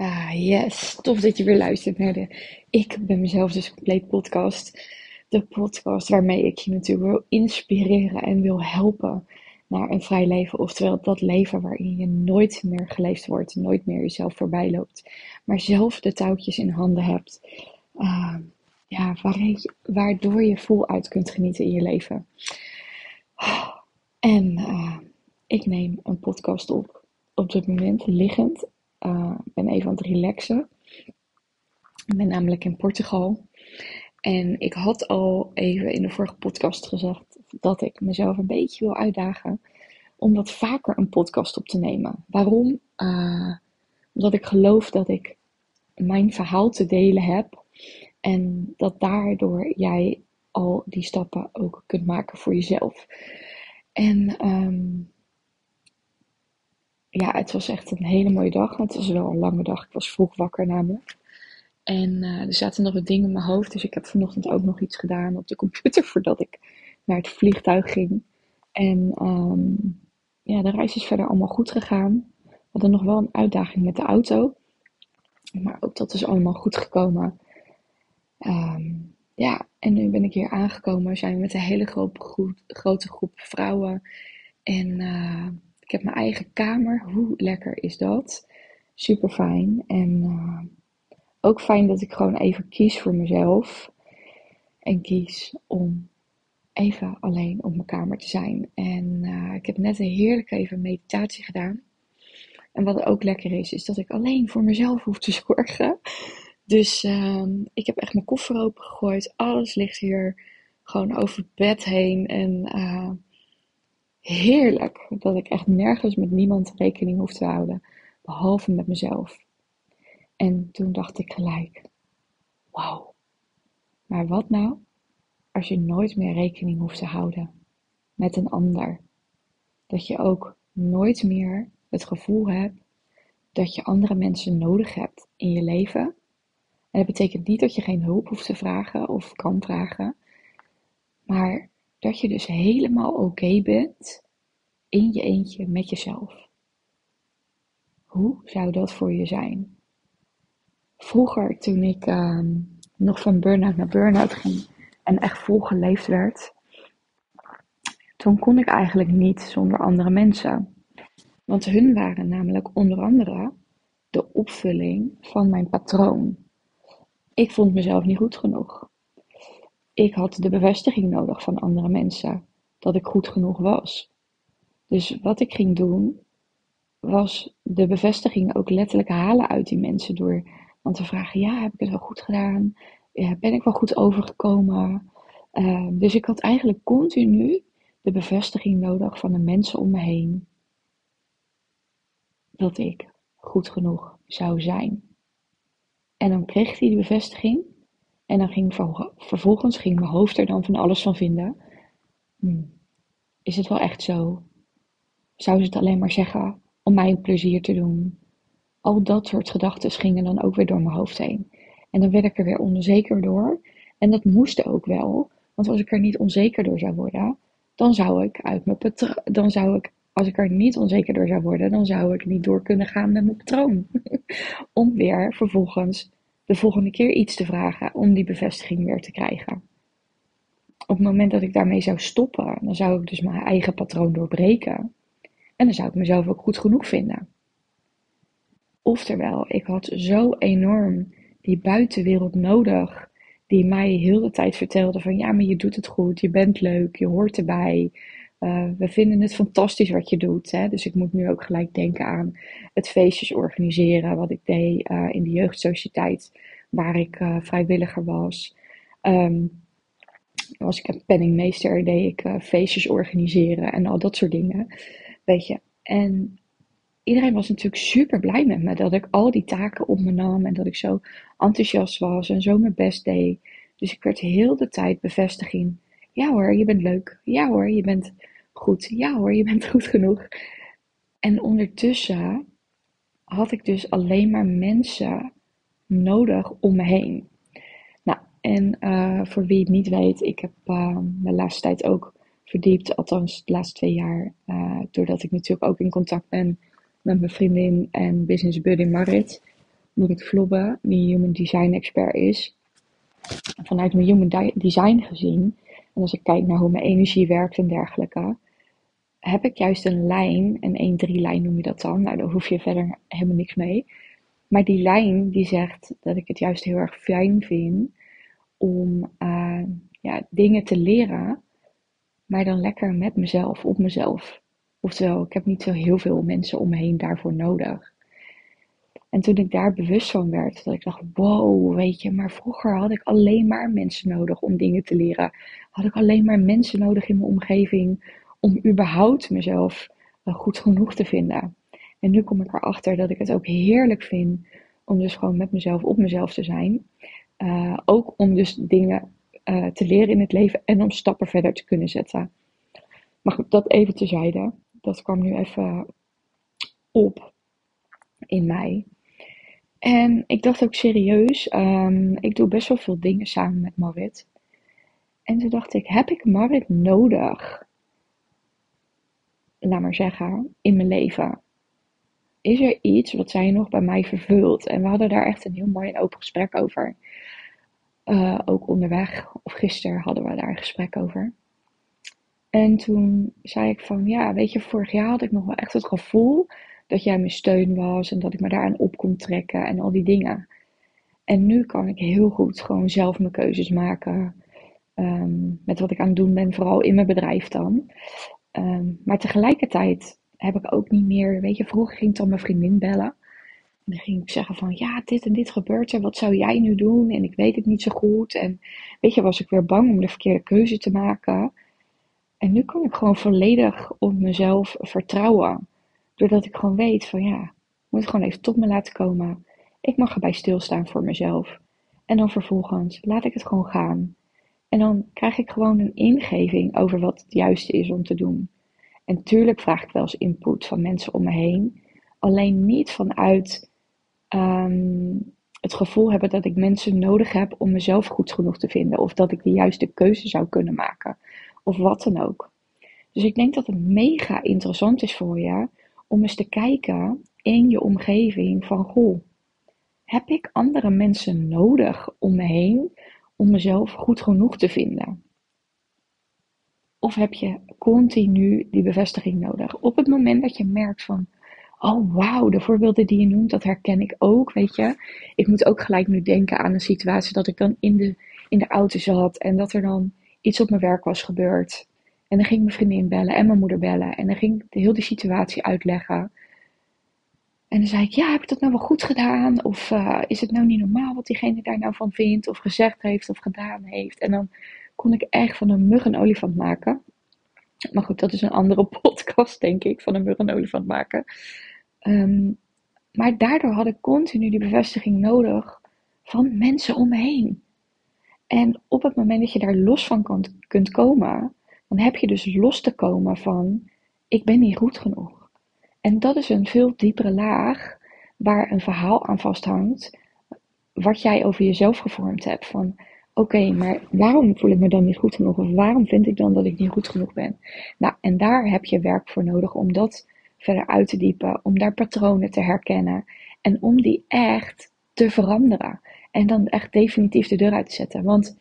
Ah, yes. Tof dat je weer luistert naar de Ik ben mezelf dus compleet podcast. De podcast waarmee ik je natuurlijk wil inspireren en wil helpen naar een vrij leven. Oftewel dat leven waarin je nooit meer geleefd wordt, nooit meer jezelf voorbij loopt. Maar zelf de touwtjes in handen hebt. Uh, ja, waardoor je vol uit kunt genieten in je leven. En uh, ik neem een podcast op op dit moment liggend uh, ben even aan het relaxen. Ik ben namelijk in Portugal. En ik had al even in de vorige podcast gezegd dat ik mezelf een beetje wil uitdagen om wat vaker een podcast op te nemen. Waarom? Uh, omdat ik geloof dat ik mijn verhaal te delen heb en dat daardoor jij al die stappen ook kunt maken voor jezelf. En um, ja, het was echt een hele mooie dag. Het was wel een lange dag. Ik was vroeg wakker namelijk. En uh, er zaten nog wat dingen in mijn hoofd. Dus ik heb vanochtend ook nog iets gedaan op de computer voordat ik naar het vliegtuig ging. En um, ja, de reis is verder allemaal goed gegaan. We hadden nog wel een uitdaging met de auto. Maar ook dat is allemaal goed gekomen. Um, ja, en nu ben ik hier aangekomen. Zijn we met een hele grote, grote groep vrouwen. En uh, ik heb mijn eigen kamer. Hoe lekker is dat? Super fijn. En uh, ook fijn dat ik gewoon even kies voor mezelf. En kies om even alleen op mijn kamer te zijn. En uh, ik heb net een heerlijke even meditatie gedaan. En wat ook lekker is, is dat ik alleen voor mezelf hoef te zorgen. Dus uh, ik heb echt mijn koffer opengegooid. Alles ligt hier gewoon over het bed heen. En uh, heerlijk dat ik echt nergens met niemand rekening hoef te houden, behalve met mezelf. En toen dacht ik gelijk, wauw, maar wat nou als je nooit meer rekening hoeft te houden met een ander? Dat je ook nooit meer het gevoel hebt dat je andere mensen nodig hebt in je leven. En dat betekent niet dat je geen hulp hoeft te vragen of kan vragen, maar dat je dus helemaal oké bent in je eentje met jezelf. Hoe zou dat voor je zijn? Vroeger, toen ik uh, nog van burn-out naar burn-out ging en echt volgeleefd werd, toen kon ik eigenlijk niet zonder andere mensen. Want hun waren namelijk onder andere de opvulling van mijn patroon. Ik vond mezelf niet goed genoeg ik had de bevestiging nodig van andere mensen dat ik goed genoeg was. Dus wat ik ging doen, was de bevestiging ook letterlijk halen uit die mensen door dan te vragen: ja, heb ik het wel goed gedaan? Ben ik wel goed overgekomen? Uh, dus ik had eigenlijk continu de bevestiging nodig van de mensen om me heen dat ik goed genoeg zou zijn. En dan kreeg hij die bevestiging en dan ging vervolgens ging mijn hoofd er dan van alles van vinden. Hmm, is het wel echt zo? Zou ze het alleen maar zeggen om mij een plezier te doen? Al dat soort gedachten gingen dan ook weer door mijn hoofd heen. En dan werd ik er weer onzeker door. En dat moest ook wel. Want als ik er niet onzeker door zou worden, dan zou ik uit mijn patroon. Dan zou ik, als ik er niet onzeker door zou worden, dan zou ik niet door kunnen gaan met mijn patroon. Om weer vervolgens de volgende keer iets te vragen om die bevestiging weer te krijgen. Op het moment dat ik daarmee zou stoppen, dan zou ik dus mijn eigen patroon doorbreken. En dan zou ik mezelf ook goed genoeg vinden. Oftewel, ik had zo enorm die buitenwereld nodig, die mij heel de tijd vertelde van ja, maar je doet het goed, je bent leuk, je hoort erbij, uh, we vinden het fantastisch wat je doet. Hè? Dus ik moet nu ook gelijk denken aan het feestjes organiseren, wat ik deed uh, in de jeugdsociëteit, waar ik uh, vrijwilliger was. Um, was ik een penningmeester, deed ik feestjes organiseren en al dat soort dingen. Weet je, en iedereen was natuurlijk super blij met me dat ik al die taken op me nam en dat ik zo enthousiast was en zo mijn best deed. Dus ik werd heel de tijd bevestiging. Ja hoor, je bent leuk. Ja hoor, je bent goed. Ja hoor, je bent goed genoeg. En ondertussen had ik dus alleen maar mensen nodig om me heen. Nou, en uh, voor wie het niet weet, ik heb uh, de laatste tijd ook verdiept, althans de laatste twee jaar, uh, doordat ik natuurlijk ook in contact ben met mijn vriendin en business buddy Marit. Murit Vlobbe, die Human Design Expert is, vanuit mijn Human Design gezien, en als ik kijk naar hoe mijn energie werkt en dergelijke, heb ik juist een lijn, een 1-3 lijn noem je dat dan, nou daar hoef je verder helemaal niks mee. Maar die lijn die zegt dat ik het juist heel erg fijn vind om uh, ja, dingen te leren, maar dan lekker met mezelf, op mezelf. Oftewel, ik heb niet zo heel veel mensen om me heen daarvoor nodig. En toen ik daar bewust van werd, dat ik dacht, wow, weet je, maar vroeger had ik alleen maar mensen nodig om dingen te leren. Had ik alleen maar mensen nodig in mijn omgeving om überhaupt mezelf uh, goed genoeg te vinden. En nu kom ik erachter dat ik het ook heerlijk vind om dus gewoon met mezelf op mezelf te zijn. Uh, ook om dus dingen uh, te leren in het leven en om stappen verder te kunnen zetten. Maar goed, dat even tezijde. Dat kwam nu even op in mij. En ik dacht ook serieus, um, ik doe best wel veel dingen samen met Marit. En toen dacht ik, heb ik Marit nodig? Laat maar zeggen, in mijn leven. Is er iets wat zij nog bij mij vervult? En we hadden daar echt een heel mooi en open gesprek over. Uh, ook onderweg, of gisteren hadden we daar een gesprek over. En toen zei ik van, ja, weet je, vorig jaar had ik nog wel echt het gevoel dat jij mijn steun was en dat ik me daaraan op kon trekken en al die dingen. En nu kan ik heel goed gewoon zelf mijn keuzes maken. Um, met wat ik aan het doen ben, vooral in mijn bedrijf dan. Um, maar tegelijkertijd heb ik ook niet meer, weet je, vroeger ging ik dan mijn vriendin bellen. En dan ging ik zeggen van, ja, dit en dit gebeurt er, wat zou jij nu doen? En ik weet het niet zo goed. En weet je, was ik weer bang om de verkeerde keuze te maken. En nu kan ik gewoon volledig op mezelf vertrouwen. Doordat ik gewoon weet van ja, ik moet gewoon even tot me laten komen. Ik mag erbij stilstaan voor mezelf. En dan vervolgens laat ik het gewoon gaan. En dan krijg ik gewoon een ingeving over wat het juiste is om te doen. En tuurlijk vraag ik wel eens input van mensen om me heen. Alleen niet vanuit um, het gevoel hebben dat ik mensen nodig heb om mezelf goed genoeg te vinden. Of dat ik de juiste keuze zou kunnen maken. Of wat dan ook. Dus ik denk dat het mega interessant is voor je om eens te kijken in je omgeving van goh, heb ik andere mensen nodig om me heen om mezelf goed genoeg te vinden? Of heb je continu die bevestiging nodig? Op het moment dat je merkt van, oh wauw, de voorbeelden die je noemt, dat herken ik ook, weet je. Ik moet ook gelijk nu denken aan een situatie dat ik dan in de, in de auto zat en dat er dan iets op mijn werk was gebeurd. En dan ging mijn vriendin bellen en mijn moeder bellen. En dan ging ik de hele situatie uitleggen. En dan zei ik, ja, heb ik dat nou wel goed gedaan? Of uh, is het nou niet normaal wat diegene daar nou van vindt? Of gezegd heeft of gedaan heeft? En dan kon ik echt van een mug maken. Maar goed, dat is een andere podcast, denk ik, van een mug maken. Um, maar daardoor had ik continu die bevestiging nodig van mensen om me heen. En op het moment dat je daar los van kan, kunt komen, dan heb je dus los te komen van ik ben niet goed genoeg. En dat is een veel diepere laag waar een verhaal aan vasthangt, wat jij over jezelf gevormd hebt. Van oké, maar waarom voel ik me dan niet goed genoeg? Of waarom vind ik dan dat ik niet goed genoeg ben? Nou, en daar heb je werk voor nodig om dat verder uit te diepen, om daar patronen te herkennen en om die echt te veranderen. En dan echt definitief de deur uit te zetten. Want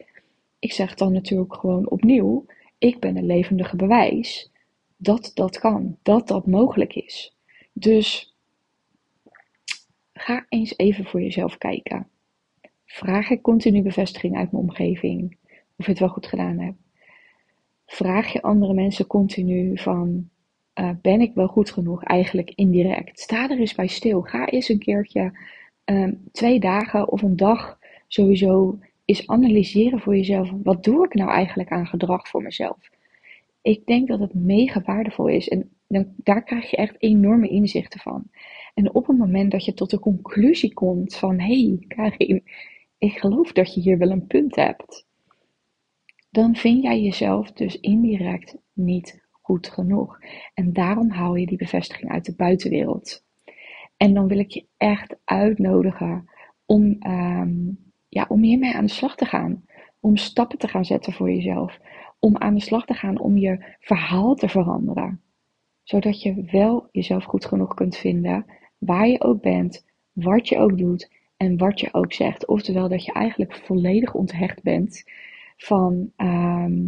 ik zeg dan natuurlijk gewoon opnieuw: ik ben een levendige bewijs dat dat kan, dat dat mogelijk is. Dus ga eens even voor jezelf kijken. Vraag ik continu bevestiging uit mijn omgeving of je het wel goed gedaan hebt. Vraag je andere mensen continu van uh, ben ik wel goed genoeg? Eigenlijk indirect. Sta er eens bij stil. Ga eens een keertje um, twee dagen of een dag sowieso eens analyseren voor jezelf. Wat doe ik nou eigenlijk aan gedrag voor mezelf? Ik denk dat het mega waardevol is. En dan, daar krijg je echt enorme inzichten van. En op het moment dat je tot de conclusie komt van... Hé, hey, Karin, ik geloof dat je hier wel een punt hebt. Dan vind jij jezelf dus indirect niet goed genoeg. En daarom haal je die bevestiging uit de buitenwereld. En dan wil ik je echt uitnodigen om, um, ja, om hiermee aan de slag te gaan. Om stappen te gaan zetten voor jezelf. Om aan de slag te gaan om je verhaal te veranderen. Zodat je wel jezelf goed genoeg kunt vinden, waar je ook bent, wat je ook doet en wat je ook zegt. Oftewel dat je eigenlijk volledig onthecht bent van ehm,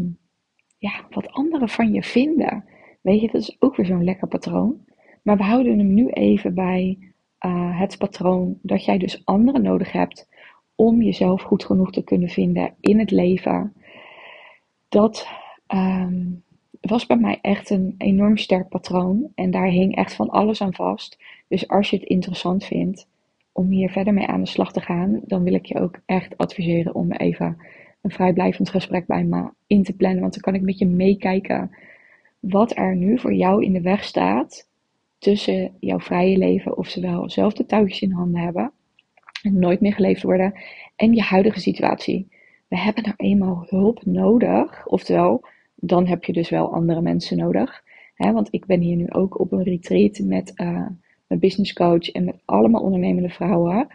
ja, wat anderen van je vinden. Weet je, dat is ook weer zo'n lekker patroon. Maar we houden hem nu even bij uh, het patroon dat jij dus anderen nodig hebt om jezelf goed genoeg te kunnen vinden in het leven. Dat um, was bij mij echt een enorm sterk patroon. En daar hing echt van alles aan vast. Dus als je het interessant vindt om hier verder mee aan de slag te gaan, dan wil ik je ook echt adviseren om even een vrijblijvend gesprek bij me in te plannen. Want dan kan ik met je meekijken wat er nu voor jou in de weg staat tussen jouw vrije leven, oftewel zelf de touwtjes in handen hebben en nooit meer geleefd worden, en je huidige situatie. We hebben nou eenmaal hulp nodig, oftewel, dan heb je dus wel andere mensen nodig. Hè, want ik ben hier nu ook op een retreat met uh, mijn business coach en met allemaal ondernemende vrouwen.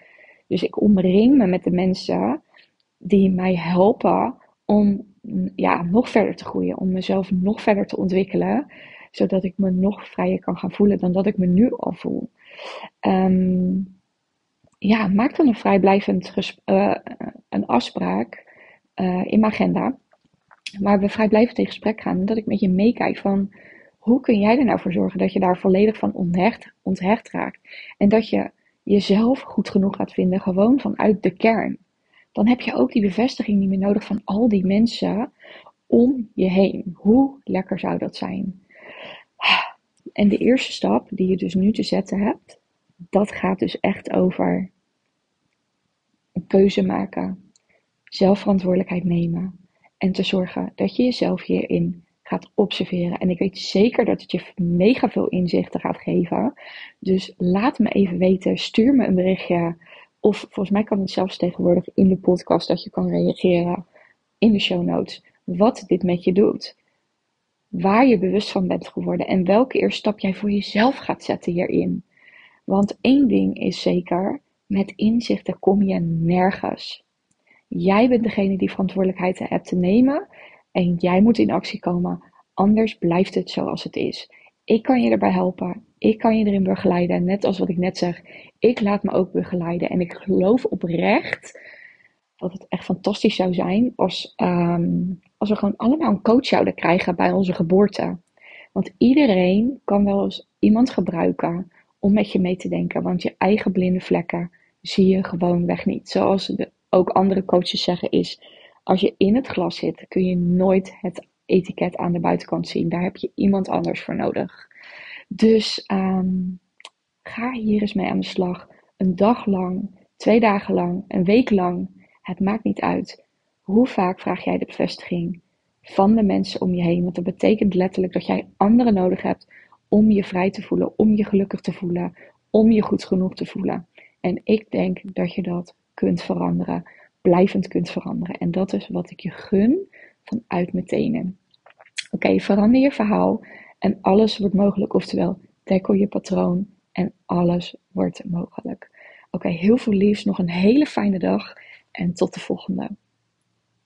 Dus ik omring me met de mensen die mij helpen om ja, nog verder te groeien, om mezelf nog verder te ontwikkelen, zodat ik me nog vrijer kan gaan voelen dan dat ik me nu al voel. Um, ja, maak dan een vrijblijvend uh, een afspraak uh, in mijn agenda, waar we vrijblijvend in gesprek gaan dat ik met je meekijk van hoe kun jij er nou voor zorgen dat je daar volledig van onthecht, onthecht raakt en dat je jezelf goed genoeg gaat vinden, gewoon vanuit de kern dan heb je ook die bevestiging niet meer nodig van al die mensen om je heen. Hoe lekker zou dat zijn? En de eerste stap die je dus nu te zetten hebt, dat gaat dus echt over een keuze maken, zelfverantwoordelijkheid nemen en te zorgen dat je jezelf hierin gaat observeren. En ik weet zeker dat het je mega veel inzichten gaat geven. Dus laat me even weten, stuur me een berichtje of volgens mij kan het zelfs tegenwoordig in de podcast dat je kan reageren in de show notes. Wat dit met je doet. Waar je bewust van bent geworden en welke eerste stap jij voor jezelf gaat zetten hierin. Want één ding is zeker, met inzichten kom je nergens. Jij bent degene die verantwoordelijkheid hebt te nemen en jij moet in actie komen. Anders blijft het zoals het is. Ik kan je erbij helpen. Ik kan je erin begeleiden. Net als wat ik net zeg. Ik laat me ook begeleiden. En ik geloof oprecht dat het echt fantastisch zou zijn als, ehm, als we gewoon allemaal een coach zouden krijgen bij onze geboorte. Want iedereen kan wel eens iemand gebruiken om met je mee te denken. Want je eigen blinde vlekken zie je gewoon weg niet. Zoals de, ook andere coaches zeggen is, als je in het glas zit, kun je nooit het etiket aan de buitenkant zien. Daar heb je iemand anders voor nodig. Dus um, ga hier eens mee aan de slag. Een dag lang, twee dagen lang, een week lang. Het maakt niet uit. Hoe vaak vraag jij de bevestiging van de mensen om je heen? Want dat betekent letterlijk dat jij anderen nodig hebt om je vrij te voelen, om je gelukkig te voelen, om je goed genoeg te voelen. En ik denk dat je dat kunt veranderen, blijvend kunt veranderen. En dat is wat ik je gun vanuit mijn tenen. Oké, verander je verhaal en alles wordt mogelijk. Oftewel, dekkel je patroon en alles wordt mogelijk. Oké, heel veel liefs. Nog een hele fijne dag en tot de volgende.